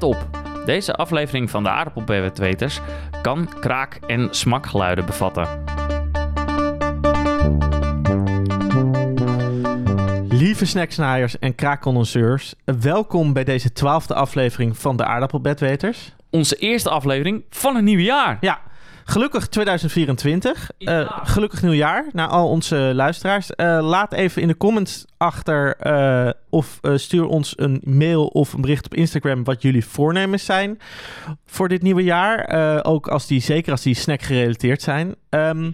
Let op, deze aflevering van de aardappelbewetweters kan kraak- en smakgeluiden bevatten. Lieve snacksnaaiers en kraakcondenseurs, welkom bij deze twaalfde aflevering van de Aardappelbedweters. Onze eerste aflevering van het nieuwe jaar. Ja, gelukkig 2024. Eh, Ja. gelukkig nieuwjaar naar al onze luisteraars. Eh, laat even in de comments achter eh, of eh, stuur ons een mail of een bericht op Instagram wat jullie voornemens zijn voor dit nieuwe jaar. Eh, ook als die, zeker als die snack gerelateerd zijn. Ehm,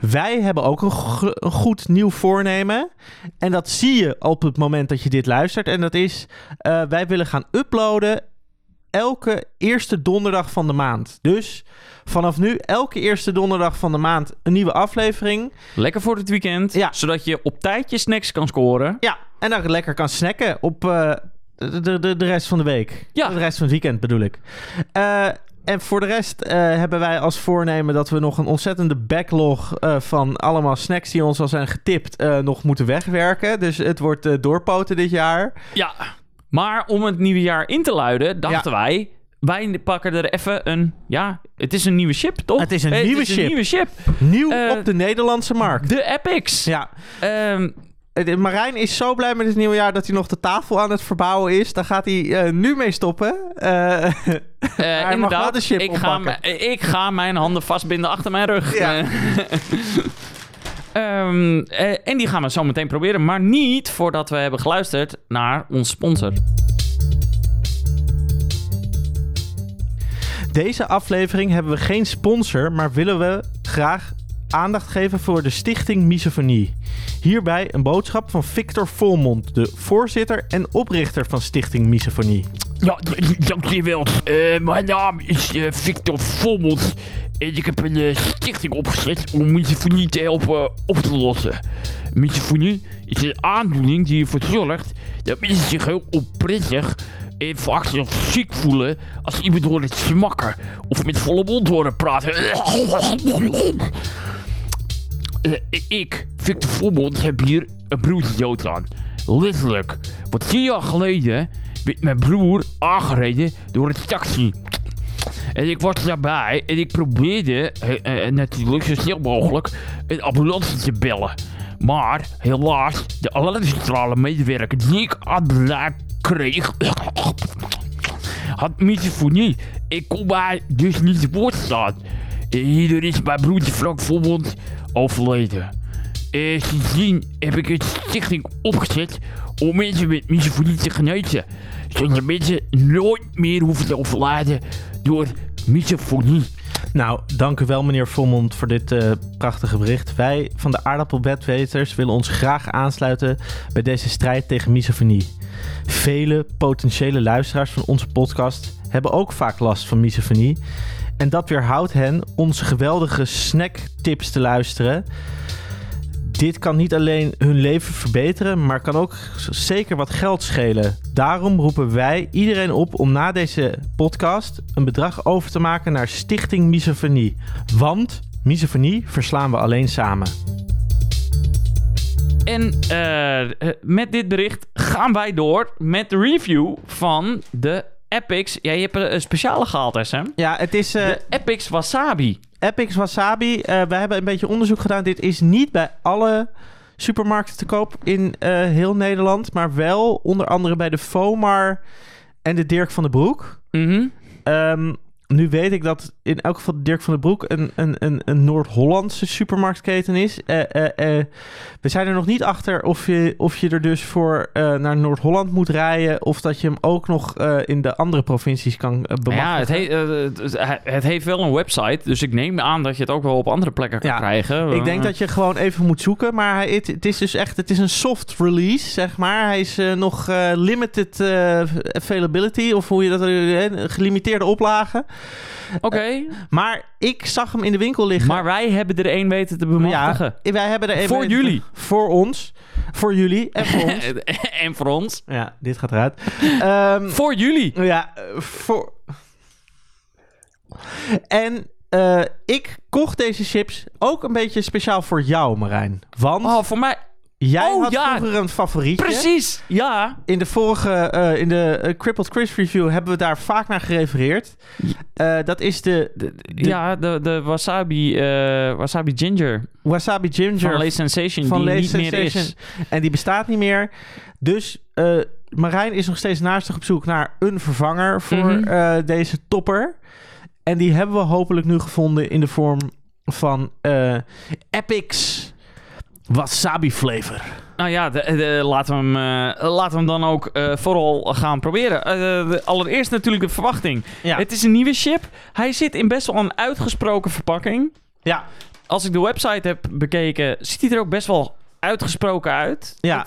wij hebben ook een, een goed nieuw voornemen. En dat zie je op het moment dat je dit luistert. En dat is, eh, wij willen gaan uploaden elke eerste donderdag van de maand. Dus vanaf nu, elke eerste donderdag van de maand, een nieuwe aflevering. Lekker voor het weekend, Ja. zodat je op tijd je snacks kan scoren. Ja, en dan lekker kan snacken op eh, de, de, de, rest van de week. Ja. De rest van het weekend bedoel ik. Eh, en voor de rest eh, hebben wij als voornemen dat we nog een ontzettende backlog van allemaal snacks die ons al zijn getipt nog moeten wegwerken. Dus het wordt doorpoten dit jaar. Ja, maar om het nieuwe jaar in te luiden, dachten wij... Wij pakken er even een... Ja, het is een nieuwe chip, toch? Het is een nieuwe is chip. een nieuwe chip. Nieuw Eh, op de Nederlandse markt. De Epics. Ja, Ehm, Eh, Marijn is zo blij met het nieuwe jaar dat hij nog de tafel aan het verbouwen is. Daar gaat hij eh, nu mee stoppen. Wel inderdaad, de chip ik, ga, oppakken. ik ga mijn handen vastbinden achter mijn rug. Ja. Eh, ehm, eh, en die gaan we zo meteen proberen, maar niet voordat we hebben geluisterd naar ons sponsor. Deze aflevering hebben we geen sponsor, maar willen we graag aandacht geven voor de Stichting Misofonie. Hierbij een boodschap van Victor Volmond, de voorzitter en oprichter van Stichting Misofonie. Ja, dankjewel. Eh mijn naam is eh, Victor Volmond. En ik heb een eh, stichting opgezet om misofonie te helpen op te lossen. Misofonie is een aandoening die ervoor zorgt dat mensen zich heel onprettig en vaak zelfs ziek voelen als iemand hoort smakken of met volle mond horen praten. Eh, ik, Victor Volmond, heb hier een broertje dood aan. Letterlijk. Want tien jaar geleden werd mijn broer aangereden door een taxi. En ik was daarbij en ik probeerde natuurlijk zo snel mogelijk een ambulance te bellen. Maar helaas, de alarmcentrale medewerker die ik aan de lijn kreeg, had misofonie. Ik kon mij dus niet te woord staan. Hierdoor is mijn broertje Frank Volmond overleden. En sindsdien heb ik een stichting opgezet om mensen met misofonie te genezen. Zodat mensen nooit meer hoeven te overlijden door misofonie. Nou, dank u wel meneer Volmond voor dit eh, prachtige bericht. Wij van de aardappelbedweters willen ons graag aansluiten bij deze strijd tegen misofonie. Vele potentiële luisteraars van onze podcast hebben ook vaak last van misofonie. En dat weerhoudt hen onze geweldige snacktips te luisteren. Dit kan niet alleen hun leven verbeteren, maar kan ook zeker wat geld schelen. Daarom roepen wij iedereen op om na deze podcast een bedrag over te maken naar Stichting Misofonie. Want misofonie verslaan we alleen samen. En eh, met dit bericht gaan wij door met de review van de Epics. Ja, je hebt een speciale gehaald, SM. Ja, het is eh, De Epics Wasabi. Epics Wasabi. Eh we hebben een beetje onderzoek gedaan. Dit is niet bij alle supermarkten te koop in eh, heel Nederland. Maar wel onder andere bij de Fomar en de Dirk van den Broek. Mhm. Ehm, nu weet ik dat in elk geval Dirk van den Broek een, een, een, een Noord-Hollandse supermarktketen is. Eh, eh, eh, we zijn er nog niet achter of je, of je er dus voor naar Noord-Holland moet rijden. Of dat je hem ook nog in de andere provincies kan uh, Ja, het, he- het, heeft wel een website, dus ik neem aan dat je het ook wel op andere plekken kan Ja, krijgen. Ik denk dat je gewoon even moet zoeken. Maar hij, het, het is dus echt het is een soft release, zeg maar. Hij is nog limited availability. Of hoe je dat... eh, een Oké, Maar ik zag hem in de winkel liggen. maar wij hebben er één weten te bemachtigen. Ja, wij hebben er even... Voor jullie. Voor ons. Voor jullie en voor ons. en voor ons. ja, dit gaat eruit. Ehm, Voor jullie. ja, eh, voor... En eh, ik kocht deze chips ook een beetje speciaal voor jou, Marijn. Want Oh, voor mij. Jij Oh, had ja. vroeger een favorietje. Precies, ja. In de vorige, eh, in de eh, Crippled Chris review hebben we daar vaak naar gerefereerd. Eh, dat is de, de, de ja, de, de wasabi, wasabi ginger Wasabi Ginger van Lay Sensation, van die niet meer Sensation. is. En die bestaat niet meer. Dus Marijn is nog steeds naastig op zoek naar een vervanger voor Mhm. deze topper. En die hebben we hopelijk nu gevonden in de vorm van Epic's Wasabi flavor. Nou ja, de, de- laten, we hem, eh, laten we hem dan ook eh, vooral gaan proberen. Eh, de- allereerst natuurlijk de verwachting. Ja. Het is een nieuwe chip. Hij zit in best wel een uitgesproken verpakking. ja. Als ik de website heb bekeken, ziet hij er ook best wel uitgesproken uit. Ja.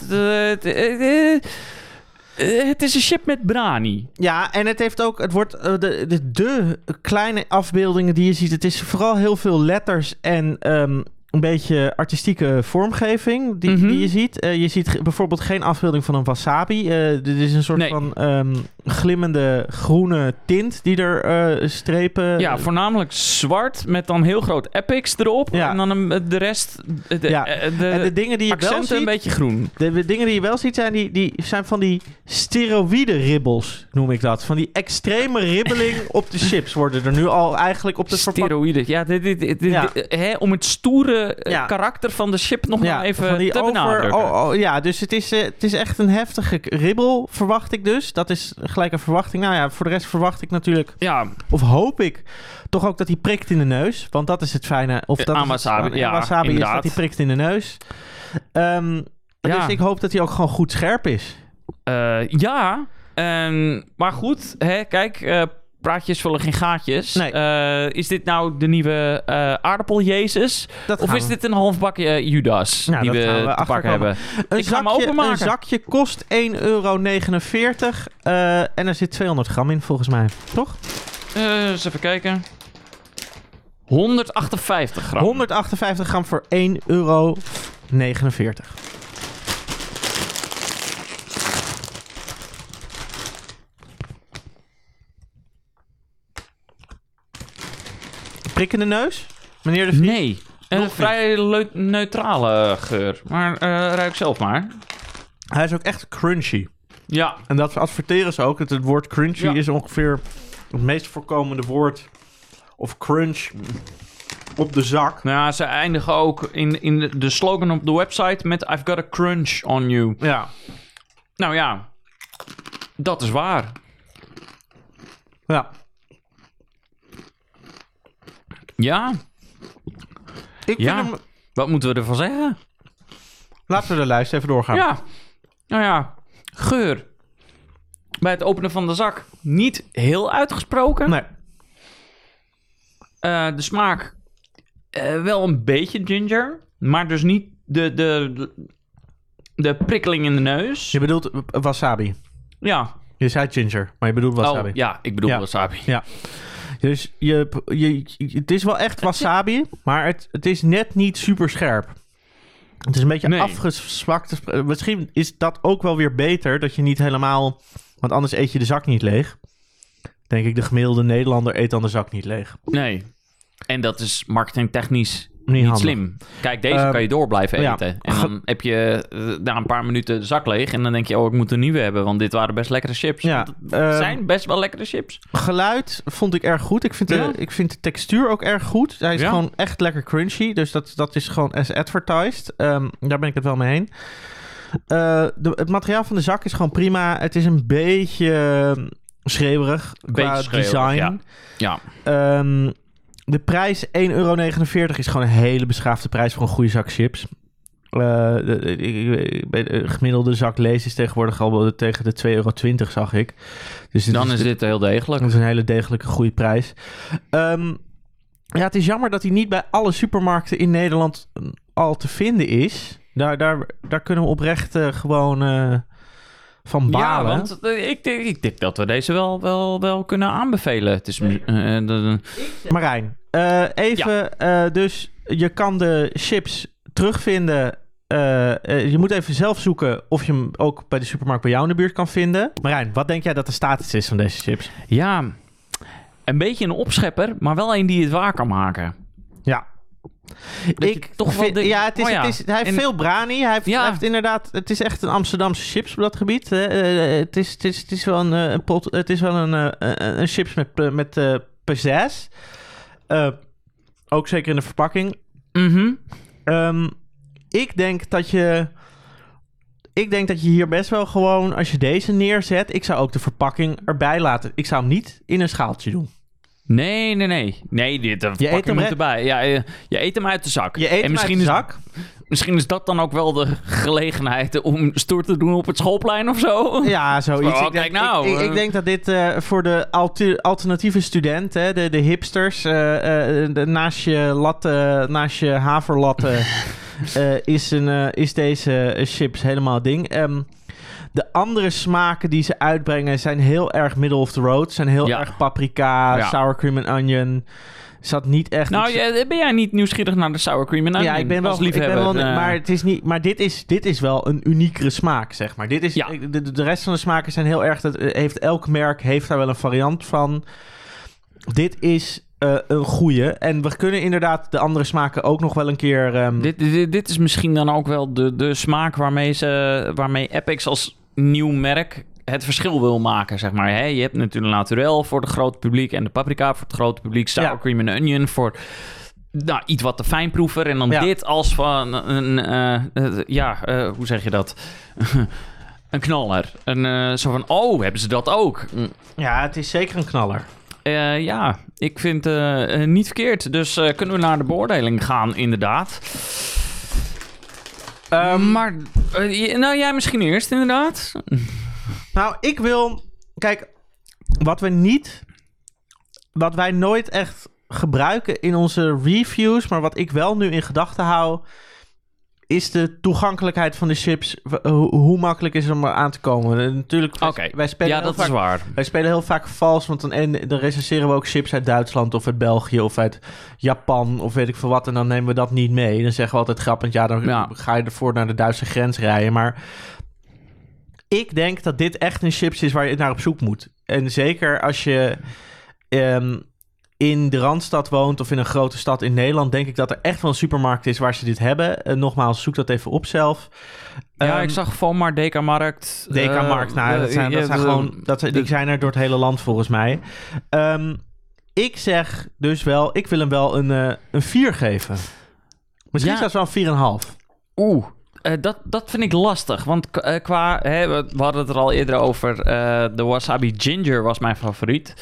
Het, is een chip met brani. Ja, en het heeft ook, het wordt de, de, de kleine afbeeldingen die je ziet. Het is vooral heel veel letters en ehm, een beetje artistieke vormgeving die, Mhm. die je ziet. Eh, je ziet bijvoorbeeld geen afbeelding van een wasabi. Eh, dit is een soort Nee. van ehm, glimmende groene tint die er eh, strepen. Ja, voornamelijk zwart met dan heel groot epics erop. Ja. En dan een- de rest, de, Ja. de, en de dingen die je wel accenten een ziet, beetje groen. de, de dingen die je wel ziet zijn, die, die zijn van die steroïde ribbels, noem ik dat. Van die extreme ribbeling op de chips worden er nu al eigenlijk op de. Steroïden. Ja, dit, dit, dit- dit- Ja. hè, om het stoere eh, Ja. karakter van de chip nog maar even die te over, oh, oh, ja, dus het is, eh, het is echt een heftige ribbel, verwacht ik dus. Dat is gelijk een verwachting. Nou ja, voor de rest verwacht ik natuurlijk, Ja, of hoop ik, toch ook dat hij prikt in de neus. Want dat is het fijne. Of Eh, dat aan is het wasabi, fijne. ja, wasabi is dat hij prikt in de neus. Ehm, Ja. Dus ik hoop dat hij ook gewoon goed scherp is. Eh, ja. En, maar goed, hè, kijk, eh, praatjes vullen geen gaatjes. Nee. Eh, is dit nou de nieuwe eh, uh, aardappel-Jezus? Of is dit een halfbak eh, Judas nou, die we, we hebben? Een Ik zakje, ga hem openmaken. Een zakje kost 1,49 euro. en er zit 200 gram in volgens mij, toch? eens even kijken. 158 gram. 158 gram voor 1,49 euro. prikkende neus, meneer de Vries? Nee, een vrij leuk, neutrale geur. Maar uh, ruik zelf maar. Hij is ook echt crunchy. Ja. En dat adverteren ze ook. Dat het woord crunchy is ongeveer het meest voorkomende woord. Of crunch op de zak. Nou, ja, ze eindigen ook in, in de slogan op de website met I've got a crunch on you. Ja. Nou ja, dat is waar. Ja. Ja, Ik Ja. vind hem... wat moeten we ervan zeggen? Laten we de lijst even doorgaan. Ja, nou ja, geur. Bij het openen van de zak niet heel uitgesproken. Nee. Eh, de smaak eh, wel een beetje ginger, maar dus niet de, de, de, de prikkeling in de neus. Je bedoelt wasabi. Ja, Je zei ginger, maar je bedoelt wasabi. oh, ja ik bedoel Ja. wasabi. Ja. Dus je, je, het is wel echt wasabi, maar het, het is net niet super scherp. Het is een beetje Nee. afgezwakt. Eh, Misschien is dat ook wel weer beter, dat je niet helemaal... Want anders eet je de zak niet leeg. Denk ik, de gemiddelde Nederlander eet dan de zak niet leeg. Nee. En dat is marketingtechnisch Niet slim. Kijk, deze Ehm, kan je door blijven ja. eten. En dan heb je eh, na een paar minuten de zak leeg. En dan denk je, oh, ik moet een nieuwe hebben. Want dit waren best lekkere chips. Ja, ehm, zijn best wel lekkere chips. Geluid vond ik erg goed. Ik vind, de, ik vind de textuur ook erg goed. Hij is Ja. gewoon echt lekker crunchy. Dus dat, dat is gewoon as advertised. Ehm, daar ben ik het wel mee heen. Eh, de, het materiaal van de zak is gewoon prima. Het is een beetje schreeuwerig qua schreeuwerig, design. Ja. De prijs 1,49 euro is gewoon een hele beschaafde prijs voor een goede zak chips. Eh, de, gemiddelde zak lees is tegenwoordig al tegen de 2,20 euro, zag ik. Dus Dan is dit heel degelijk. dat is een hele degelijke goede prijs. Ehm, ja, het is jammer dat hij niet bij alle supermarkten in Nederland mm, al te vinden is. Daar, daar, daar kunnen we oprecht eh, gewoon eh, van Ja, balen. want eh, ik, denk, ik denk dat we deze wel, wel, wel kunnen aanbevelen. Het is... de- Marijn, eh, even eh, dus je kan de chips terugvinden. Eh, eh, je moet even zelf zoeken of je hem ook bij de supermarkt bij jou in de buurt kan vinden. Marijn, wat denk jij dat de status is van deze chips? ja, een beetje een opschepper, maar wel een die het waar kan maken. Ja, Dat Ik toch wel vind- ja, het is, oh ja, het is, hij heeft en- veel brani. Hij heeft, Ja. hij heeft inderdaad, het is echt een Amsterdamse chips op dat gebied. hè. Eh, het, is, het, is, het is wel een, eh, een pot, het is wel een, eh, een, een chips met, eh, met eh pizzazz. Eh, ook zeker in de verpakking. Mhm. Ehm, ik denk dat je. Ik denk dat je hier best wel gewoon, als je deze neerzet, ik zou ook de verpakking erbij laten. Ik zou hem niet in een schaaltje doen. Nee, nee, nee. Nee, dit Je eet hem, erbij. Ja, je, je eet hem uit de zak. Je eet en hem misschien uit de is, zak. Misschien is dat dan ook wel de gelegenheid om stoer te doen op het schoolplein of zo. Ja, zoiets. Oh, ik, denk, nou, ik, ik, ik eh. denk dat dit eh, voor de alternatieve student, hè, de, de hipsters, eh, eh, de, naast je latte, naast je haverlatte, eh, is, een, eh, is deze eh, chips helemaal ding. Ehm, de andere smaken die ze uitbrengen zijn heel erg middle of the road. Zijn heel Ja. erg paprika, Ja. sour cream en onion. Zat niet echt... Nou, iets- ben jij niet nieuwsgierig naar de sour cream en onion? ja, ik ben wel, als ik ben liefhebber? wel eh, maar het is niet, maar dit is, dit is wel een uniekere smaak, zeg maar. Dit is, Ja. de, de, rest van de smaken zijn heel erg, dat eh, heeft elk merk heeft daar wel een variant van. Dit is eh, een goeie en we kunnen inderdaad de andere smaken ook nog wel een keer. ehm, Dit, dit, dit is misschien dan ook wel de, de smaak waarmee, ze, waarmee Epix als nieuw merk het verschil wil maken, zeg maar. Hè? Je hebt natuurlijk Naturel voor het grote publiek en de paprika voor het grote publiek, sour Ja. cream en onion voor nou, iets wat te fijnproever. En dan Ja. dit als van een, eh, eh, ja, eh, hoe zeg je dat? een knaller. Een, zo van, oh, hebben ze dat ook? Ja, het is zeker een knaller. Ja, ik vind het niet verkeerd. Dus kunnen we naar de beoordeling gaan, inderdaad. Ehm, maar, eh, nou jij misschien eerst, inderdaad. Nou, ik wil. Kijk, wat we niet. Wat wij nooit echt gebruiken in onze reviews, maar wat ik wel nu in gedachten hou. Is de toegankelijkheid van de chips. W- Hoe, makkelijk is het om er aan te komen? Eh, Natuurlijk, wij, Oké, wij spelen Ja, heel dat vaak, is waar. Wij spelen heel vaak vals, want dan, en, dan recenseren we ook chips uit Duitsland of uit België of uit Japan of weet ik veel wat. En dan nemen we dat niet mee. Dan zeggen we altijd grappend, ja, dan Ja. ga je ervoor naar de Duitse grens rijden. Maar ik denk dat dit echt een chips is waar je naar op zoek moet. En zeker als je ehm, in de Randstad woont of in een grote stad in Nederland, denk ik dat er echt wel een supermarkt is waar ze dit hebben. En nogmaals, zoek dat even op zelf. Ja, Ehm, ik zag Vomar, Dekamarkt. DK-markt, eh, nou, dat eh, zijn, dat zijn gewoon, dat, zijn- die zijn er door het hele land volgens mij. Ehm, ik zeg dus wel, ik wil hem wel een, eh, een 4 geven. Misschien Ja. zelfs wel een 4,5. Oeh, eh, dat, dat vind ik lastig. Want eh, qua, hè, we we hadden het er al eerder over. eh, de wasabi ginger was mijn favoriet.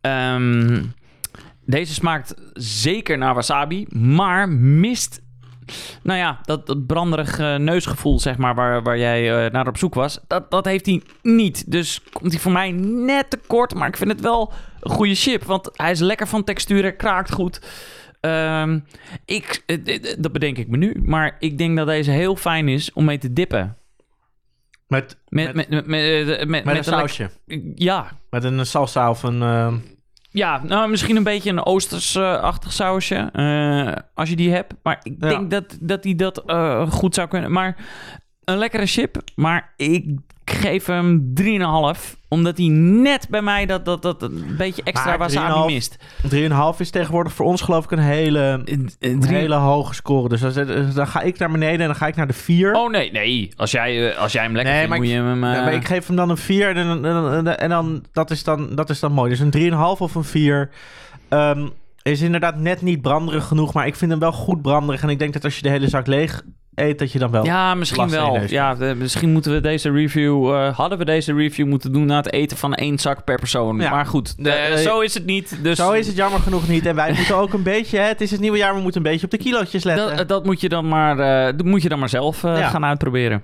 Ehm, deze smaakt zeker naar wasabi, maar mist. Nou ja, dat, dat branderig eh, neusgevoel, zeg maar, waar, waar jij eh, naar op zoek was, dat, dat heeft hij niet. Dus komt hij voor mij net te kort, maar ik vind het wel een goede chip, want hij is lekker van textuur, hij kraakt goed. Ehm, ik, eh, dat bedenk ik me nu, maar ik denk dat deze heel fijn is om mee te dippen. Met, Met, met, met, met, met, met, met een sausje. Ja, Met een salsa of een... eh, ja, nou misschien een beetje een oosters-achtig sausje, eh, als je die hebt. Maar ik Ja. denk dat, dat die dat eh, goed zou kunnen. Maar een lekkere chip, maar ik geef hem 3,5. Omdat hij net bij mij dat, dat, dat een beetje extra Maar wasabi 3,5 mist. 3,5 is tegenwoordig voor ons geloof ik een hele, Eh, eh, een drie- hele hoge score. Dus dan, dan ga ik naar beneden en dan ga ik naar de 4. Oh nee, nee. Als jij, eh, als jij hem lekker Nee, vindt, maar moet je hem... eh, Ja, maar ik geef hem dan een 4 en, dan, en, dan- en dan, dat, is dan, dat is dan mooi. Dus een 3,5 of een 4 Ehm, is inderdaad net niet branderig genoeg, maar ik vind hem wel goed branderig. En ik denk dat als je de hele zak leeg eet, dat je dan wel... Ja, misschien wel. Ja, de- misschien moeten we deze review... eh, hadden we deze review moeten doen na het eten van één zak per persoon. Ja. Maar goed, De- eh, eh, zo is het niet. Dus Zo is het jammer genoeg niet. En wij moeten ook een beetje, hè, het is het nieuwe jaar, we moeten een beetje op de kilootjes letten. dat, dat moet je dan maar, eh, dat moet je dan maar zelf eh, Ja. gaan uitproberen.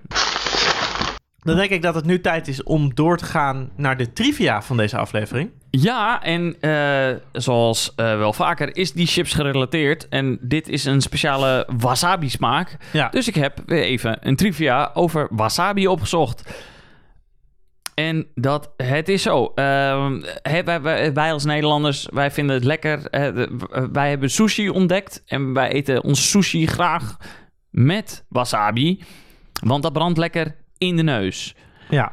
Dan denk ik dat het nu tijd is om door te gaan naar de trivia van deze aflevering. Ja, en eh, zoals eh, wel vaker is die chips gerelateerd. En dit is een speciale wasabi smaak. Ja. Dus ik heb weer even een trivia over wasabi opgezocht. En dat, het is zo. Hè, wij, wij, wij als Nederlanders, wij vinden het lekker. Wij hebben sushi ontdekt. En wij eten ons sushi graag met wasabi. Want dat brandt lekker in de neus. Ja.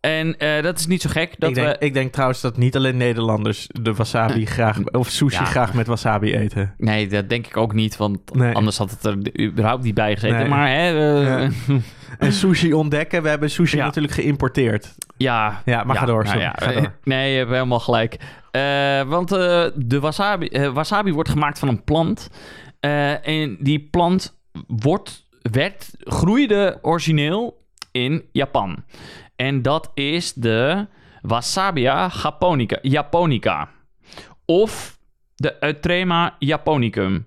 En eh, dat is niet zo gek. Dat ik, denk, we, ik denk trouwens dat niet alleen Nederlanders de wasabi graag... Of sushi Ja. graag met wasabi eten. Nee, dat denk ik ook niet, want Nee. anders had het er überhaupt niet bij gezeten. Nee. Maar hè, eh, Ja. En sushi ontdekken. We hebben sushi Ja. natuurlijk geïmporteerd. ja, Ja, maar ga door. nou Ga door. Nee, je hebt helemaal gelijk. Eh, want eh, de wasabi, eh, wasabi wordt gemaakt van een plant. Eh, en die plant wordt, werd, groeide origineel in Japan. En dat is de Wasabia japonica, japonica. Of de Eutrema japonicum.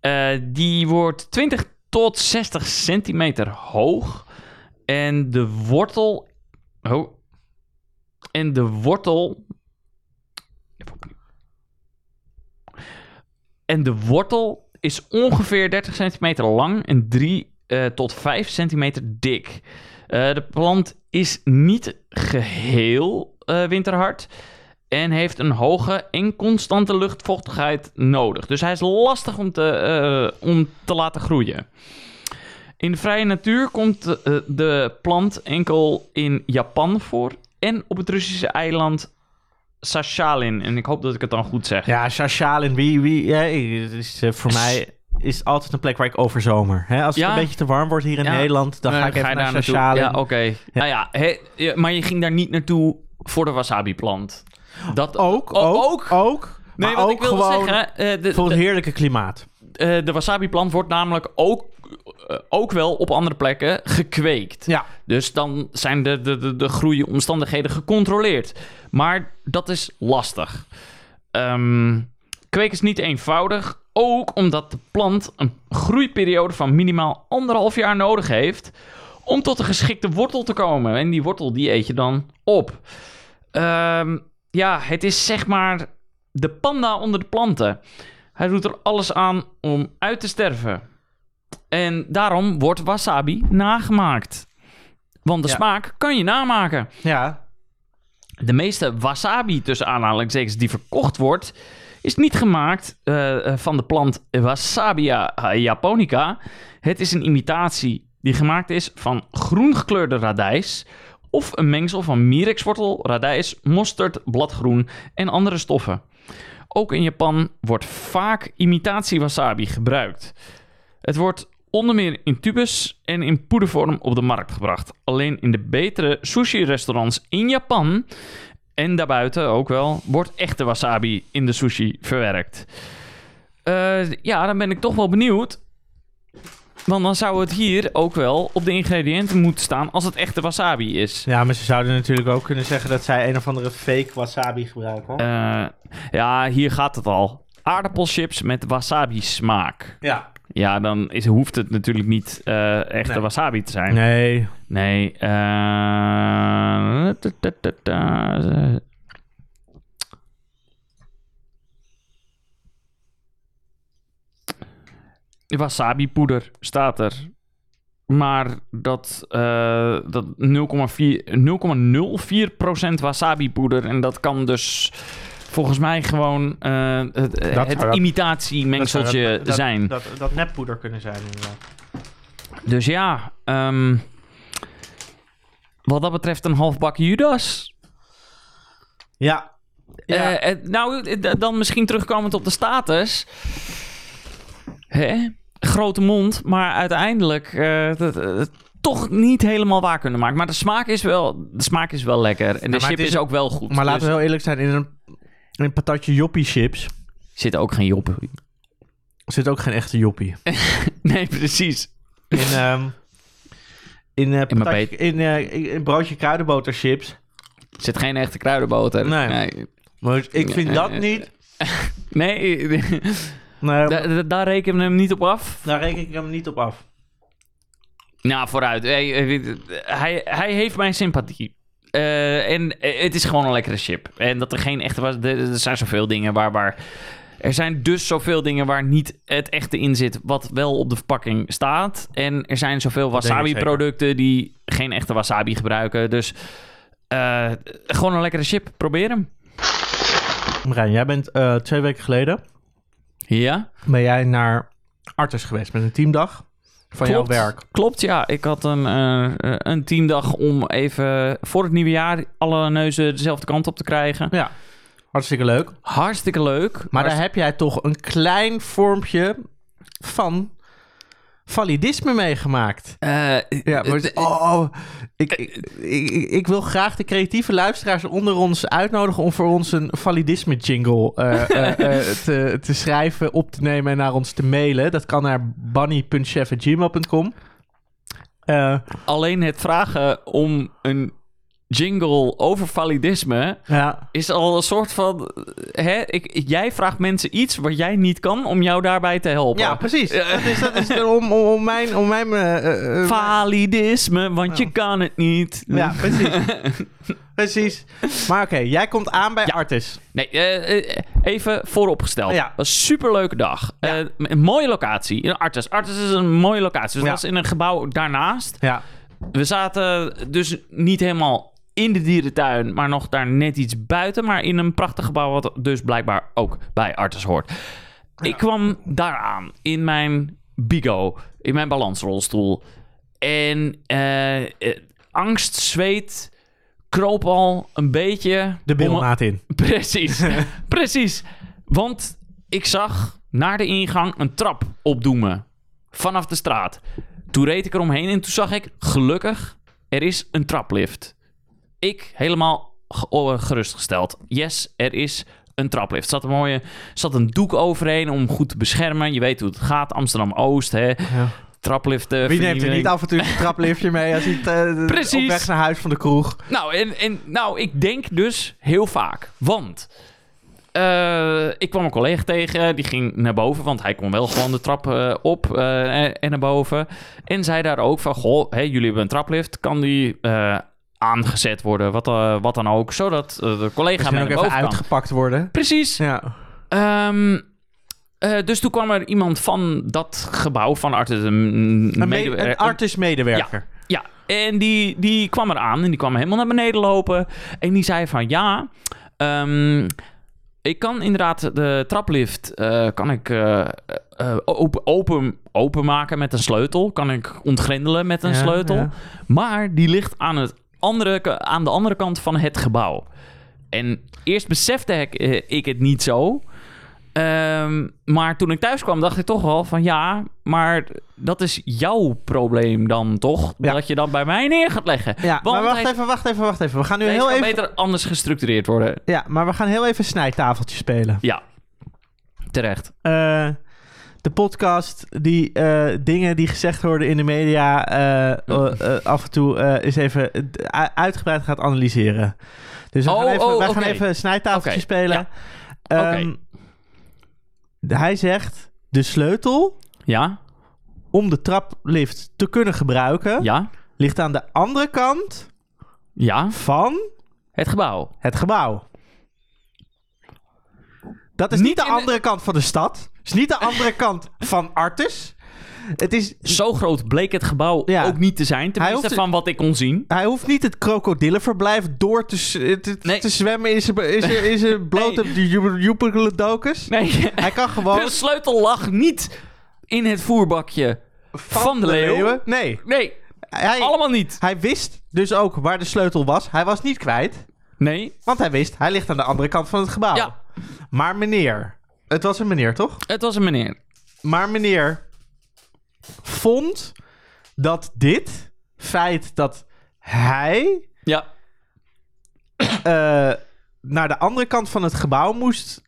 Eh, die wordt 20 tot 60 centimeter hoog. En de wortel. Oh. En de wortel. En de wortel is ongeveer 30 centimeter lang en 3 eh, tot 5 centimeter dik. Eh, de plant is niet geheel eh, winterhard en heeft een hoge en constante luchtvochtigheid nodig. Dus hij is lastig om te, om te laten groeien. In de vrije natuur komt de, plant enkel in Japan voor en op het Russische eiland Sachalin. En ik hoop dat ik het dan goed zeg. Ja, Shashalin, wie, wie, ja, is, voor mij is altijd een plek waar ik overzomer. Hè? Als het Ja. een beetje te warm wordt hier in Ja. Nederland, dan ga ik even naar. Ja, oké. Nou ja, maar je ging daar niet naartoe voor de wasabi-plant. Dat Ook, O- ook, ook. Nee, maar wat ook ik wilde gewoon zeggen, eh, de, voor het de, heerlijke klimaat. eh, de wasabi-plant wordt namelijk ook, eh, ook wel op andere plekken gekweekt. Ja. Dus dan zijn de, de, de, de groeiomstandigheden gecontroleerd. Maar dat is lastig. Ehm kweken is niet eenvoudig. Ook omdat de plant een groeiperiode van minimaal anderhalf jaar nodig heeft... om tot een geschikte wortel te komen. En die wortel die eet je dan op. Ehm, ja, het is zeg maar de panda onder de planten. Hij doet er alles aan om uit te sterven. En daarom wordt wasabi nagemaakt. Want de Ja. smaak kan je namaken. Ja, De meeste wasabi, tussen aanhalingstekens, die verkocht wordt, is niet gemaakt eh, eh, van de plant Wasabia japonica. Het is een imitatie die gemaakt is van groen gekleurde radijs of een mengsel van mirexwortel, radijs, mosterd, bladgroen en andere stoffen. Ook in Japan wordt vaak imitatie wasabi gebruikt. Het wordt onder meer in tubus en in poedervorm op de markt gebracht. Alleen in de betere sushi-restaurants in Japan en daarbuiten ook wel wordt echte wasabi in de sushi verwerkt. Eh, ja, dan ben ik toch wel benieuwd. Want dan zou het hier ook wel op de ingrediënten moeten staan als het echte wasabi is. ja, maar ze zouden natuurlijk ook kunnen zeggen dat zij een of andere fake wasabi gebruiken. Eh, ja, hier gaat het al. Aardappelchips met wasabi smaak. ja. Ja, dan is, hoeft het natuurlijk niet eh echte Nee. wasabi te zijn. Nee. Nee. ta- ta- ta- ta- eh. Wasabi poeder staat er. Maar dat, eh dat 0,4 0,04% wasabi poeder. En dat kan dus volgens mij gewoon eh, het, het imitatiemengseltje Dat zou dat- zijn. Dat, dat, dat neppoeder kunnen zijn inderdaad. Dus ja, ehm, wat dat betreft een halfbak Judas. Ja. Ja. Eh, eh, nou, dan misschien terugkomend op de status. Hè? Grote mond, maar uiteindelijk eh, eh, toch niet helemaal waar kunnen maken. Maar de smaak is wel, de smaak is wel lekker. En de chip is, is- ook wel goed. maar laten Dus we heel eerlijk zijn, in een, in een patatje joppie chips zit ook geen joppen. zit ook geen echte joppie. Nee, precies. In, ehm in, eh, In patatje- in, eh, in, broodje kruidenboter chips. Zit geen echte kruidenboter. Nee. Nee. Maar ik vind dat Eh, niet... nee. Nee, Da- da- daar rekenen we hem niet op af. daar reken ik hem niet op af. Nou, vooruit. Hij, hij, hij heeft mijn sympathie. Eh, en eh, het is gewoon een lekkere chip. En dat er geen echte was. Er zijn zoveel dingen waar, waar. Er zijn dus zoveel dingen waar niet het echte in zit. Wat wel op de verpakking staat. En er zijn zoveel wasabi-producten die geen echte wasabi gebruiken. Dus eh, gewoon een lekkere chip. Probeer hem. Marijn, jij bent twee weken geleden... Ja? ben jij naar Artes geweest met een teamdag. Van jouw Klopt. werk. Klopt, ja. Ik had een, eh, een teamdag om even voor het nieuwe jaar alle neuzen dezelfde kant op te krijgen. Ja, hartstikke leuk. Hartstikke leuk. Maar Hartst- daar heb jij toch een klein vormpje van validisme meegemaakt. Ja, maar oh, ik, ik, ik, ik wil graag de creatieve luisteraars onder ons uitnodigen om voor ons een validisme jingle eh, eh, eh, te, te schrijven, op te nemen en naar ons te mailen. Dat kan naar bunny.chef.gmail.com. Alleen het vragen om een jingle over validisme ja. is al een soort van... Hè, ik, jij vraagt mensen iets wat jij niet kan om jou daarbij te helpen. ja, precies. Dat is, dat is om, om, om mijn... Om mijn eh, eh, eh, Validisme, want je kan het niet. ja, precies. precies. Maar oké, jij komt aan bij Ja. Artis. Nee, even vooropgesteld. Ja. Was een superleuke dag. Een mooie locatie. In Artes. Artes is een mooie locatie. Dus dat was in een gebouw daarnaast. Ja. We zaten dus niet helemaal in de dierentuin, maar nog daar net iets buiten. Maar in een prachtig gebouw, wat dus blijkbaar ook bij Artes hoort. Ik kwam daaraan in mijn Bigo, in mijn balansrolstoel. En eh, eh, angst, zweet, kroop al een beetje... De bilmaat in. Precies, precies. Want ik zag naar de ingang een trap opdoemen. Vanaf de straat. Toen reed ik eromheen en toen zag ik, gelukkig, er is een traplift. Ik helemaal ge- gerustgesteld. Yes, er is een traplift. Er zat een mooie, zat een doek overheen om goed te beschermen. Je weet hoe het gaat. Amsterdam-Oost, hè. Ja. Trapliften. Wie neemt er niet af en toe een trapliftje mee als hij eh, Precies. op weg naar huis van de kroeg? Nou, en, en, nou, ik denk dus heel vaak. Want eh, ik kwam een collega tegen, die ging naar boven, want hij kon wel gewoon de trap eh, op en, naar boven. En zei daar ook van, goh, jullie hebben een traplift, kan die aangezet worden, wat, eh, wat dan ook, zodat eh, de collega mee ook even kan. uitgepakt worden. Precies. Ja. Ehm, eh, dus toen kwam er iemand van dat gebouw, van Artis, een, Een, me- medewer- een artis-medewerker. ja, en die, die kwam eraan en die kwam helemaal naar beneden lopen. En die zei van ja, ehm, ik kan inderdaad de traplift kan ik, open, open, openmaken met een sleutel. Kan ik ontgrendelen met een Ja, sleutel. ja. Maar die ligt aan, het andere, aan de andere kant van het gebouw. En eerst besefte ik, eh, ik het niet zo. Ehm, maar toen ik thuis kwam, dacht ik toch wel van ja, maar dat is jouw probleem dan toch? Ja. Dat je dat bij mij neer gaat leggen. Ja, Want maar wacht hij- even, wacht even, wacht even. We gaan nu Deze heel even... beter anders gestructureerd worden. Ja, maar we gaan heel even snijtafeltje spelen. Ja, terecht. Eh, de podcast die eh, dingen die gezegd worden in de media eh, eh, af en toe is even uitgebreid gaat analyseren. Dus we Oh, gaan even, oh, wij gaan even snijtafeltje spelen. ja. Ehm, Hij zegt de sleutel Ja, om de traplift te kunnen gebruiken ja, ligt aan de andere kant ja. van Het gebouw. het gebouw. Dat is Niet niet, de de- andere kant van de stad. Het is niet de andere kant van Artus. Het is, Zo groot bleek het gebouw Ja. ook niet te zijn. Tenminste, hoeft- van wat ik kon zien. hij hoeft niet het krokodillenverblijf door te, te, Nee. te zwemmen in zijn, in zijn, in zijn blote. Nee, Hij kan gewoon de sleutel lag niet in het voerbakje van, de leeuw. leeuwen. Nee, Nee, hij, allemaal niet. hij wist dus ook waar de sleutel was. Hij was niet kwijt, Nee, want hij wist, hij ligt aan de andere kant van het gebouw. Ja. Maar meneer, het was een meneer toch? het was een meneer. Maar meneer vond dat dit feit dat hij Ja, eh, naar de andere kant van het gebouw moest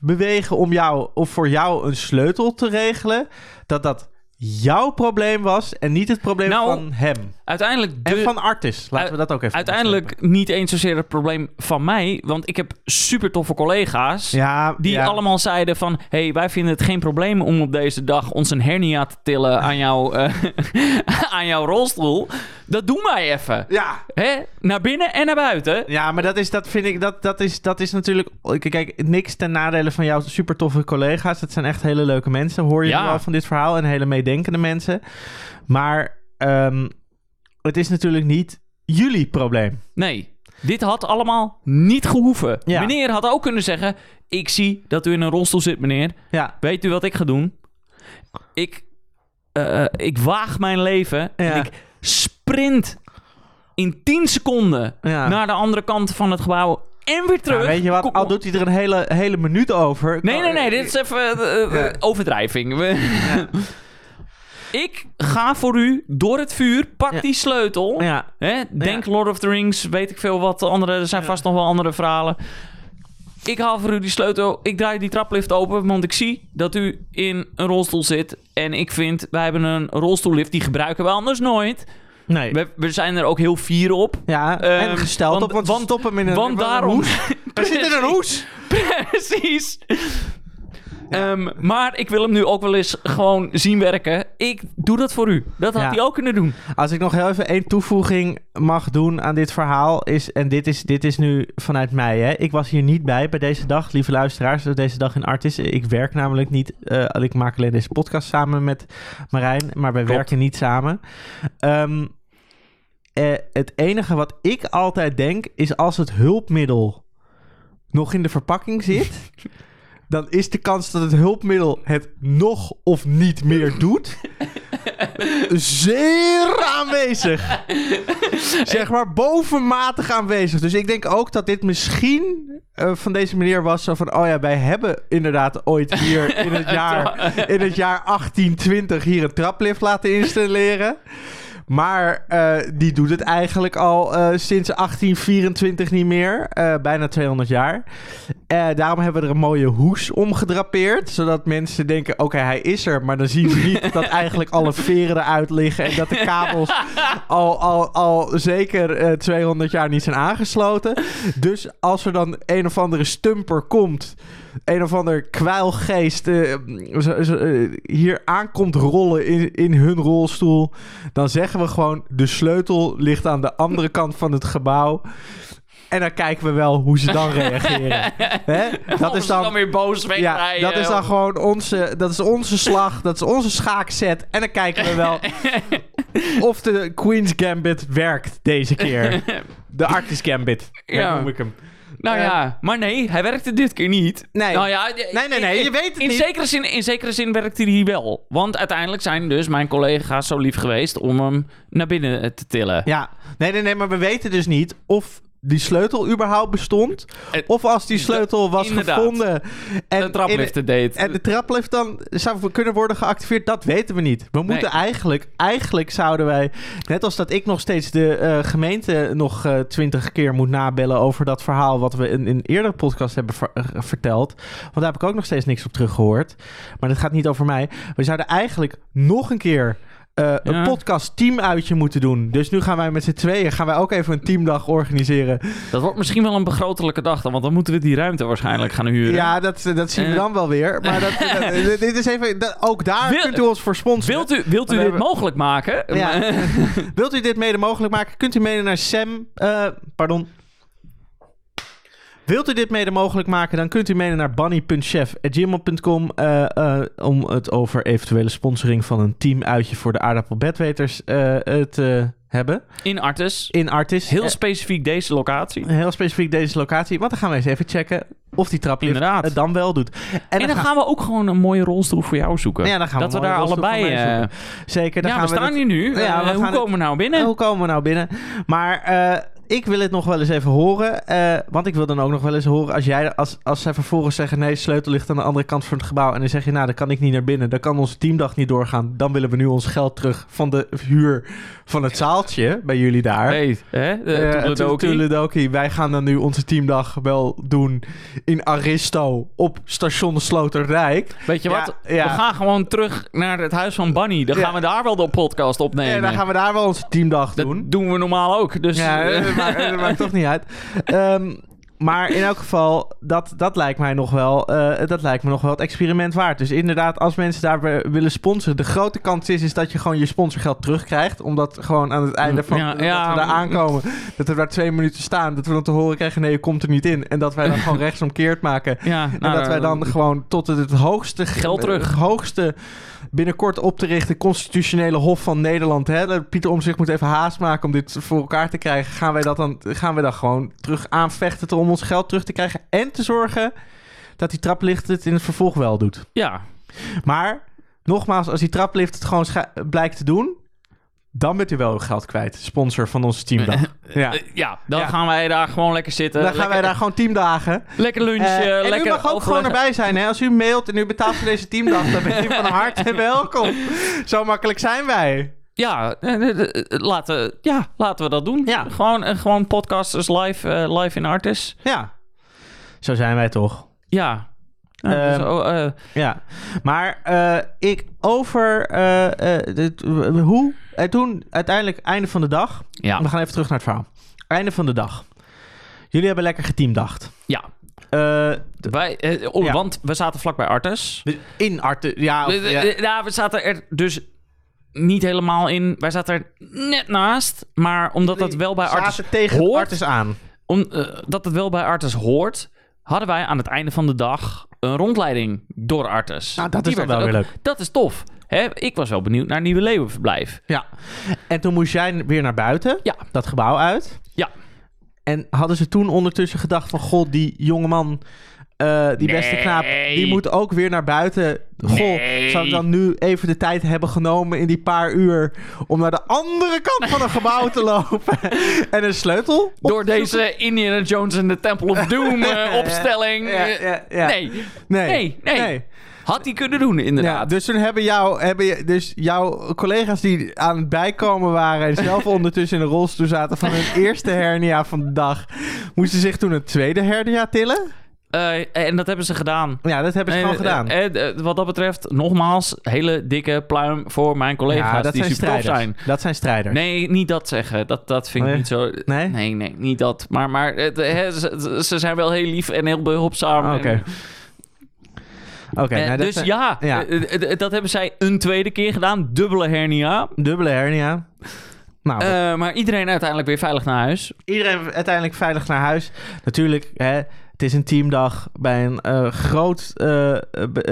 bewegen om jou of voor jou een sleutel te regelen, dat dat jouw probleem was en niet het probleem Nou, van hem uiteindelijk... De, en van Artis. Laten we dat ook even. uiteindelijk niet eens zozeer het probleem van mij. Want ik heb super toffe collega's... ja, Die ja. allemaal zeiden van... hey, wij vinden het geen probleem om op deze dag ons een hernia te tillen aan, jouw eh, aan jouw rolstoel. Dat doen wij even. Ja, Hè? Naar binnen en naar buiten. Ja, maar dat is, dat vind ik, dat, dat is, dat is natuurlijk... Kijk, niks ten nadele van jouw super toffe collega's. Dat zijn echt hele leuke mensen, hoor je Ja. al van dit verhaal. En hele meedenkende mensen. Maar ehm, het is natuurlijk niet jullie probleem. Nee, dit had allemaal niet gehoeven. Ja. Meneer had ook kunnen zeggen... ik zie dat u in een rolstoel zit, meneer. Ja, Weet u wat ik ga doen? Ik eh, ik waag mijn leven Ja. en ik sprint in 10 seconden Ja. naar de andere kant van het gebouw en weer terug. Ja, weet je wat, al doet hij er een hele, hele minuut over. Nee, nee, nee, dit is even eh, eh, Ja. overdrijving. We- ik ga voor u door het vuur, pak Ja. die sleutel. Ja, Hè? Denk Lord of the Rings, weet ik veel wat. Andere, er zijn vast nog wel andere verhalen. Ik haal voor u die sleutel. Ik draai die traplift open, want ik zie dat u in een rolstoel zit. En ik vind, wij hebben een rolstoellift, die gebruiken we anders nooit. nee. We, we zijn er ook heel fier op. Ja, Ehm, en gesteld want- op, want, want- stoppen hem in een, Want in een daarom... hoes. Er zit in een hoes. Precies. Ehm, maar ik wil hem nu ook wel eens gewoon zien werken. Ik doe dat voor u. Dat had Ja. hij ook kunnen doen. Als ik nog heel even één toevoeging mag doen aan dit verhaal, is, en dit is, dit is nu vanuit mij, hè. ik was hier niet bij bij deze dag, lieve luisteraars, deze dag in Artis. Ik werk namelijk niet, eh, ik maak alleen deze podcast samen met Marijn, maar wij Klopt. werken niet samen. Ehm, eh, het enige wat ik altijd denk, is als het hulpmiddel nog in de verpakking zit, dan is de kans dat het hulpmiddel het nog of niet meer doet zeer aanwezig. zeg maar bovenmatig aanwezig. Dus ik denk ook dat dit misschien eh, van deze meneer was zo van... oh ja, wij hebben inderdaad ooit hier in het jaar, in het jaar 1820 hier een traplift laten installeren. Maar eh, die doet het eigenlijk al eh, sinds 1824 niet meer. Eh, bijna 200 jaar. Daarom hebben we er een mooie hoes omgedrapeerd. Zodat mensen denken, oké, hij is er. Maar dan zien we niet dat eigenlijk alle veren eruit liggen. En dat de kabels al, al, al zeker eh, 200 jaar niet zijn aangesloten. Dus als er dan een of andere stumper komt... Een of ander kwijlgeest eh, hier aankomt rollen in, in hun rolstoel... dan zeggen we gewoon... de sleutel ligt aan de andere kant van het gebouw... En dan kijken we wel hoe ze dan reageren. Hè? Dat is dan, weer boos ja, wegrijden. dat is dan gewoon onze, dat is onze slag. Dat is onze schaakset. En dan kijken we wel of de Queen's Gambit werkt deze keer. De Arctis Gambit, ja. Ja. noem ik hem. Nou Eh, ja, maar nee, hij werkte dit keer niet. Nee. Nou ja, Nee, nee, nee, je weet het in niet. Zekere zin, in zekere zin werkte hij wel. Want uiteindelijk zijn dus mijn collega's zo lief geweest om hem naar binnen eh, te tillen. Ja, nee, nee, nee, maar we weten dus niet of die sleutel überhaupt bestond. Of als die sleutel was inderdaad. gevonden. En de trapliften deed. En de traplift dan zou kunnen worden geactiveerd, dat weten we niet. We moeten eigenlijk, eigenlijk zouden wij, net als dat ik nog steeds de eh, gemeente nog eh, twintig keer moet nabellen over dat verhaal wat we in een eerdere podcast hebben ver- eh, verteld. Want daar heb ik ook nog steeds niks op teruggehoord. Maar dat gaat niet over mij. We zouden eigenlijk nog een keer eh, een podcast teamuitje moeten doen. Dus nu gaan wij met z'n tweeën gaan wij ook even een teamdag organiseren. Dat wordt misschien wel een begrotelijke dag dan, want dan moeten we die ruimte waarschijnlijk gaan huren. Ja, dat, dat zien we Eh. dan wel weer. Maar dat, dat- dit is even, dat- ook daar Wil- kunt u ons voor sponsoren. Wilt u, wilt u dit hebben- mogelijk maken? Ja. Wilt u dit mede mogelijk maken? Kunt u mede naar Sam... eh, pardon. Wilt u dit mede mogelijk maken? Dan kunt u mede naar bunny.chef.gmail.com eh eh, om het over eventuele sponsoring van een teamuitje voor de aardappelbedweters eh, te hebben. In Artes. In Artis. Heel specifiek deze locatie. heel specifiek deze locatie. Want dan gaan we eens even checken of die traplift Inderdaad. het dan wel doet. En, dan, gaan we ook gewoon een mooie rolstoel voor jou zoeken. Ja, dan gaan we dat we daar allebei... zoeken. Zeker, dan ja, gaan we we staan hier nu. Ja, hoe komen we nou binnen? Hoe komen we nou binnen? Maar ik wil het nog wel eens even horen. eh, want ik wil dan ook nog wel eens horen als jij, als, als zij vervolgens zeggen: nee, sleutel ligt aan de andere kant van het gebouw. En dan zeg je: nou, dan kan ik niet naar binnen. Dan kan onze teamdag niet doorgaan. Dan willen we nu ons geld terug van de huur van het zaaltje bij jullie daar. Hey, hè? Eh. Toedeledokie. Wij gaan dan nu onze teamdag wel doen in Aristo op station Sloterdijk. Weet je wat? We gaan gewoon terug naar het huis van Bunny. Dan gaan we daar wel de podcast opnemen. En dan gaan we daar wel onze teamdag Dat doen. doen we normaal ook. Dus, Ja, eh, dat maakt, dat maakt toch niet uit. Ehm, maar in elk geval, dat, dat lijkt mij nog wel, eh, dat lijkt me nog wel het experiment waard. Dus inderdaad, als mensen daar willen sponsoren, de grote kans is, is dat je gewoon je sponsorgeld terugkrijgt. Omdat gewoon aan het einde van Ja, dat ja. we daar aankomen, dat we daar twee minuten staan, dat we dan te horen krijgen, nee, je komt er niet in. En dat wij dan gewoon rechtsomkeerd maken. ja, En nou, dat wij dan gewoon tot het, het hoogste Geld terug. het hoogste binnenkort op te richten constitutionele hof van Nederland. Hè? Pieter om zich moet even haast maken om dit voor elkaar te krijgen. Gaan wij dat dan, gaan wij dan gewoon terug aanvechten om ons geld terug te krijgen en te zorgen dat die traplicht het in het vervolg wel doet. Ja, Maar nogmaals, als die traplift het gewoon blijkt te doen... dan bent u wel uw geld kwijt. Sponsor van onze teamdag. Ja. Eh, ja, dan Ja. gaan wij daar gewoon lekker zitten. Dan gaan wij daar gewoon teamdagen. lekker lunchen, Eh, en lekker u mag ook gewoon erbij zijn. Hè? Als u mailt en u betaalt voor deze teamdag... dan bent u van harte welkom. Zo makkelijk zijn wij. Ja, eh, laten, ja, laten we dat doen. Ja. Gewoon, gewoon podcasters live, live in Artis. Ja. Zo zijn wij toch. Ja. Ja, Ehm, eh, Ja, maar ik over hoe en toen uiteindelijk einde van de dag. ja. We gaan even terug naar het verhaal. Einde van de dag. Jullie hebben lekker geteamdacht. ja. Eh, Wij, eh, oh, Ja. Want we zaten vlakbij Artes. in Arte, ja, Eh, ja. eh, Ja, we zaten er dus niet helemaal in. Wij zaten er net naast. Maar omdat dat wel bij Artes tegen hoort, Artes aan. omdat het wel bij Artes hoort, hadden wij aan het einde van de dag een rondleiding door Artes. Nou, dat Die is wel weer leuk. Dat is tof. Hè? Ik was wel benieuwd naar het nieuwe leeuwenverblijf. Ja. En toen moest jij weer naar buiten, Ja. dat gebouw uit. Ja. En hadden ze toen ondertussen gedacht van... God, die jongeman, eh die beste knaap, die moet ook weer naar buiten. Goh, Nee. zou ik dan nu even de tijd hebben genomen in die paar uur... om naar de andere kant van een gebouw te lopen en een sleutel? Door deze Indiana Jones en de Temple of Doom eh, opstelling. Ja, eh, ja, ja. Nee, Nee, nee, nee. Had hij kunnen doen Ja, inderdaad. dus toen hebben, jou, hebben je, dus jouw collega's die aan het bijkomen waren... en zelf ondertussen in een rolstoel zaten van hun eerste hernia van de dag... moesten zich toen een tweede hernia tillen? Eh, en dat hebben ze gedaan. Ja, dat hebben ze En, gewoon gedaan. eh, eh, eh, wat dat betreft, nogmaals, hele dikke pluim voor mijn collega's ja, dat die zijn super zijn. Dat zijn strijders. Nee, niet dat zeggen. Dat, dat vind ik Nee? niet zo. Nee? Nee, nee, niet dat. Maar, maar het, ze, ze zijn wel heel lief en heel behulpzaam. Oké. En- Oké, eh, nou, dus zijn- ja, ja. eh, eh, eh, dat hebben zij een tweede keer gedaan. Dubbele hernia. Dubbele hernia. Nou, Eh, maar iedereen uiteindelijk weer veilig naar huis. iedereen uiteindelijk veilig naar huis. Natuurlijk, hè, het is een teamdag bij een eh, groot eh, be-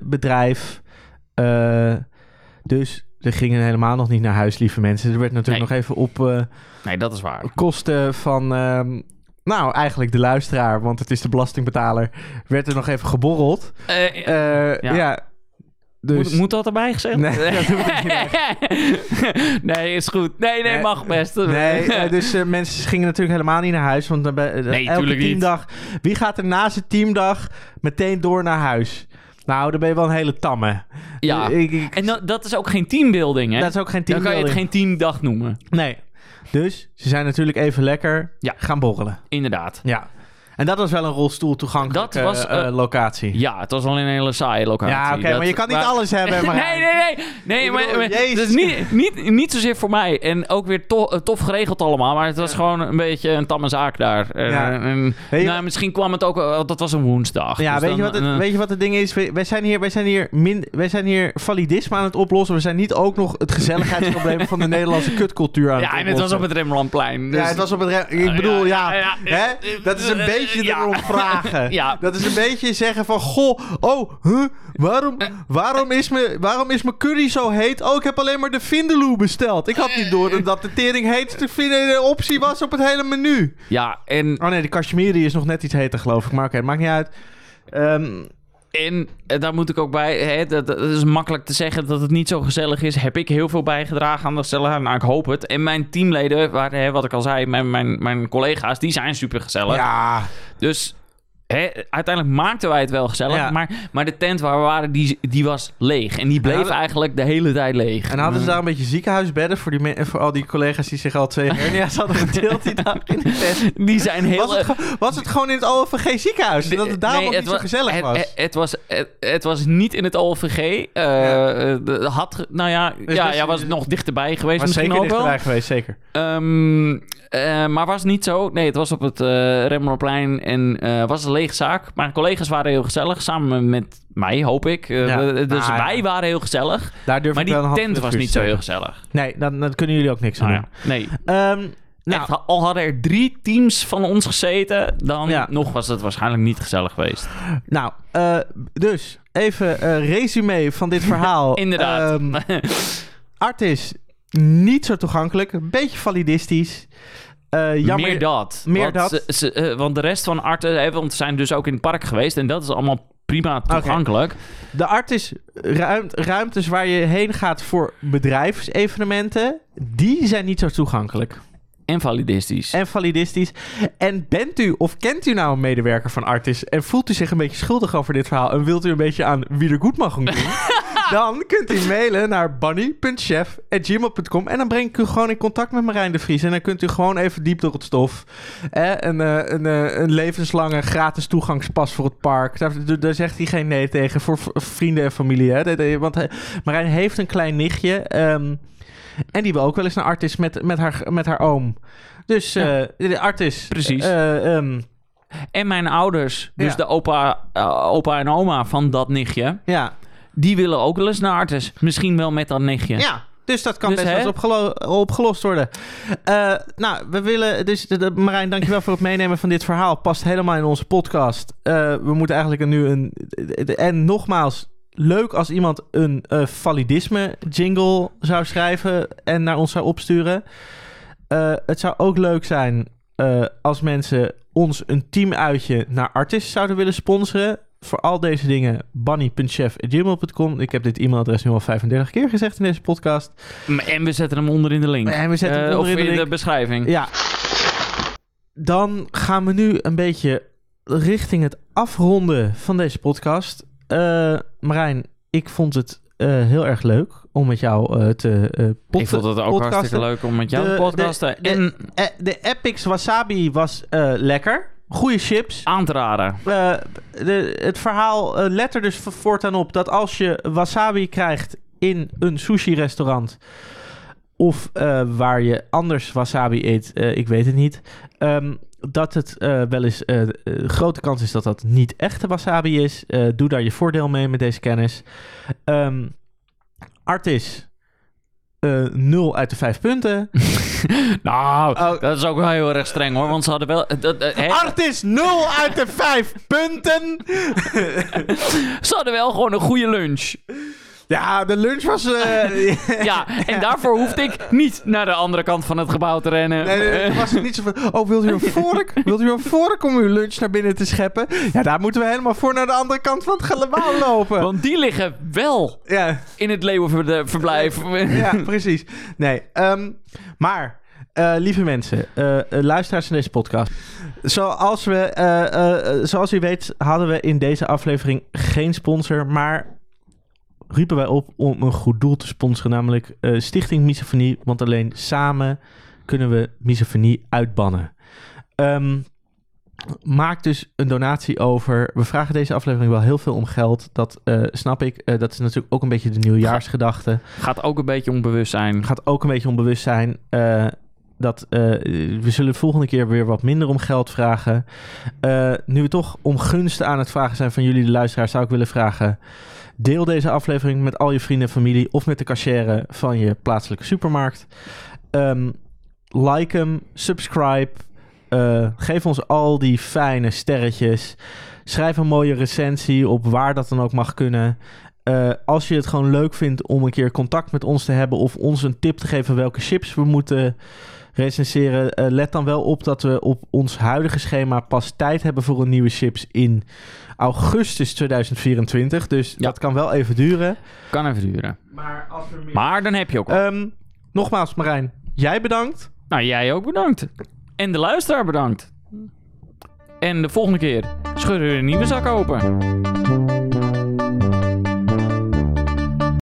eh, bedrijf. Eh, dus er gingen helemaal nog niet naar huis, lieve mensen. Er werd natuurlijk Nee. nog even op eh, Nee, dat is waar. kosten van... nou, eigenlijk de luisteraar, want het is de belastingbetaler. Werd er nog even geborreld. Eh, Eh, Ja. ja. Dus... moet, moet dat erbij gezegd? Nee, dat niet. nee, is goed. Nee, nee, Nee. mag best. Nee, eh, dus eh, mensen gingen natuurlijk helemaal niet naar huis. Want dan bij, Nee, elke tuurlijk niet. teamdag... Wie gaat er na zijn teamdag meteen door naar huis? Nou, dan ben je wel een hele tamme. ja. Ik- ik- En dat, dat is ook geen teambuilding, hè? dat is ook geen Dan kan je het teambuilding. geen teamdag noemen. Nee. Dus ze zijn natuurlijk even lekker Ja. gaan borrelen. Inderdaad. Ja. En dat was wel een rolstoel toegankelijke Dat was, eh, eh, locatie. Ja, het was wel een hele saaie locatie. Ja, oké, maar je kan niet alles hebben. Maar nee, nee, nee. Nee, maar, bedoel, maar is niet, niet, niet zozeer voor mij. En ook weer to- eh, tof geregeld allemaal. Maar het was gewoon een beetje een tamme zaak daar. Ja. en, nou, misschien kwam het ook... Dat was een woensdag. Ja, Dus weet, dan, je wat het, weet je wat het ding is? Wij zijn hier, wij zijn hier, min, wij zijn hier validisme aan het oplossen. We zijn niet ook nog het gezelligheidsprobleem van de Nederlandse kutcultuur aan Ja, het en het was op het Rembrandtplein. Dus, Ja, het was op het... re- Ik bedoel, ja, ja, ja, hè? ja. dat is een beetje Ja. erom vragen. Ja. Dat is een beetje zeggen van... Goh, oh, huh, waarom, waarom, is me, waarom is mijn curry zo heet? Oh, ik heb alleen maar de Vindaloo besteld. Ik had niet door dat de tering heetste optie was op het hele menu. Ja, en, Oh nee, de Kashmiri is nog net iets heter, geloof ik. Maar oké, maakt niet uit. Ehm, en eh, daar moet ik ook bij... Hè, dat, dat is makkelijk te zeggen dat het niet zo gezellig is. Heb ik heel veel bijgedragen aan de gezelligheid? Nou, ik hoop het. En mijn teamleden, waar, hè, wat ik al zei... Mijn, mijn, mijn collega's, die zijn super gezellig. ja, Dus hè, uiteindelijk maakten wij het wel gezellig. Ja. Maar, maar de tent waar we waren, die, die was leeg. En die bleef hadden- eigenlijk de hele tijd leeg. En hadden ze daar een beetje ziekenhuisbedden voor, die voor al die collega's die zich al twee hernia's hadden gedeeld die dag in de tent? Die zijn heel... Was het, ge- was het gewoon in het OVG ziekenhuis? Dat het daarom Nee, ook niet zo wa- gezellig het, was? Het, het was het, het was niet in het OVG. eh, eh, had, nou ja, Dus ja, dus- ja, was het nog dichterbij geweest was misschien zeker ook wel. dichterbij geweest, zeker. Ehm, eh, maar was niet zo. Nee, het was op het eh Rembrandtplein en eh was een lege zaak. Mijn collega's waren heel gezellig, samen met mij, hoop ik. Eh, Ja. Dus wij waren heel gezellig. Daar durf Maar ik die tent was niet zo heel gezellig. Nee, dan, dan kunnen jullie ook niks aan Nou doen. nee. Ehm, nou, Echt, al hadden er drie teams van ons gezeten, dan Ja. nog was het waarschijnlijk niet gezellig geweest. nou eh, dus even eh resume van dit verhaal. Inderdaad. Ehm, Artis, niet zo toegankelijk. Een beetje validistisch. Eh, jammer, meer dat. meer want dat. ze- ze- eh, want de rest van Arte, hè, want zijn dus ook in het park geweest. En dat is allemaal prima toegankelijk. De Artis ruim, ruimtes waar je heen gaat voor bedrijfsevenementen, die zijn niet zo toegankelijk. En validistisch. En validistisch. En bent u of kent u nou een medewerker van Artis en voelt u zich een beetje schuldig over dit verhaal en wilt u een beetje aan wie er goed mag doen? dan kunt u mailen naar bunny.chef.gmail.com en dan breng ik u gewoon in contact met Marijn de Vries. En dan kunt u gewoon even diep door het stof. Eh, een, eh, een, eh, een levenslange gratis toegangspas voor het park. Daar, daar zegt hij geen nee tegen voor vrienden en familie. Hè? Want hij- Marijn heeft een klein nichtje. ehm, en die wil ook wel eens naar Artis met, met, haar, met haar oom. Dus eh de Artis. Precies. eh, ehm, En mijn ouders, dus Ja. de opa, eh, opa en oma van dat nichtje, ja. Die willen ook wel eens naar Artes. Misschien wel met dat nichtje. ja. Dus dat kan Dus, best wel opgelo- opgelost worden. Eh, nou, we willen... Dus de, de- Marijn, dankjewel voor het meenemen van dit verhaal. Past helemaal in onze podcast. Eh, we moeten eigenlijk nu een... En nogmaals, leuk als iemand een eh, validisme jingle zou schrijven... en naar ons zou opsturen. Het zou ook leuk zijn als mensen ons een teamuitje naar Artis zouden willen sponsoren. Voor al deze dingen, bunny.chef.gmail.com. Ik heb dit e-mailadres nu al 35 keer gezegd in deze podcast. En we zetten hem onder in de link. En we zetten hem Eh, onder in de in de link. beschrijving. Ja. Dan gaan we nu een beetje richting het afronden van deze podcast. Eh, Marijn, ik vond het eh, heel erg leuk om met jou te eh pod- Ik vond het ook podcasten. hartstikke leuk om met jou De- te podcasten. de- en de Epix Wasabi was lekker. Goeie chips. aan te raden. Eh, de, het verhaal eh, let er dus voortaan op dat als je wasabi krijgt in een sushi-restaurant. of eh, waar je anders wasabi eet, ik weet het niet. ehm, dat het wel eens grote kans is dat dat niet echte wasabi is. Doe daar je voordeel mee met deze kennis. Ehm Artis. Eh 0 uit de 5 punten. Nou, Oh. dat is ook wel heel erg streng hoor. Want ze hadden wel. Dat, eh, hè, Artis 0 uit de 5 punten. ze hadden wel gewoon een goede lunch. Ja, de lunch was. eh, Ja, en daarvoor hoefde ik niet naar de andere kant van het gebouw te rennen. Nee, nee, was het niet zo van... Oh, wilt u een vork? Wilt u een vork om uw lunch naar binnen te scheppen? Ja, daar moeten we helemaal voor naar de andere kant van het gebouw lopen. want die liggen wel Ja, in het leeuwenverblijf. ja precies. Nee, ehm, maar... eh, lieve mensen, eh, luisteraars van deze podcast. Zoals, we, zoals u weet hadden we in deze aflevering geen sponsor, maar riepen wij op om een goed doel te sponsoren, namelijk eh, Stichting Misofonie, want alleen samen kunnen we misofonie uitbannen. Ehm, maak dus een donatie over. We vragen deze aflevering wel heel veel om geld. Dat eh, snap ik. Eh, dat is natuurlijk ook een beetje de nieuwjaarsgedachte. Gaat ook een beetje om bewustzijn. Gaat ook een beetje om bewustzijn. eh, dat we zullen de volgende keer weer wat minder om geld vragen. Nu we toch om gunsten aan het vragen zijn van jullie, de luisteraars, zou ik willen vragen. Deel deze aflevering met al je vrienden en familie of met de cashier van je plaatselijke supermarkt. Ehm, like hem, subscribe. eh, geef ons al die fijne sterretjes. Schrijf een mooie recensie op waar dat dan ook mag kunnen. Eh, als je het gewoon leuk vindt om een keer contact met ons te hebben of ons een tip te geven welke chips we moeten recenseren, eh, let dan wel op dat we op ons huidige schema pas tijd hebben voor een nieuwe chips in augustus 2024. Dus Ja. dat kan wel even duren. Kan even duren. Maar als er meer... Maar dan heb je ook. Ehm, nogmaals, Marijn, jij bedankt. nou, jij ook bedankt. En de luisteraar bedankt. En de volgende keer schudden we een nieuwe zak open.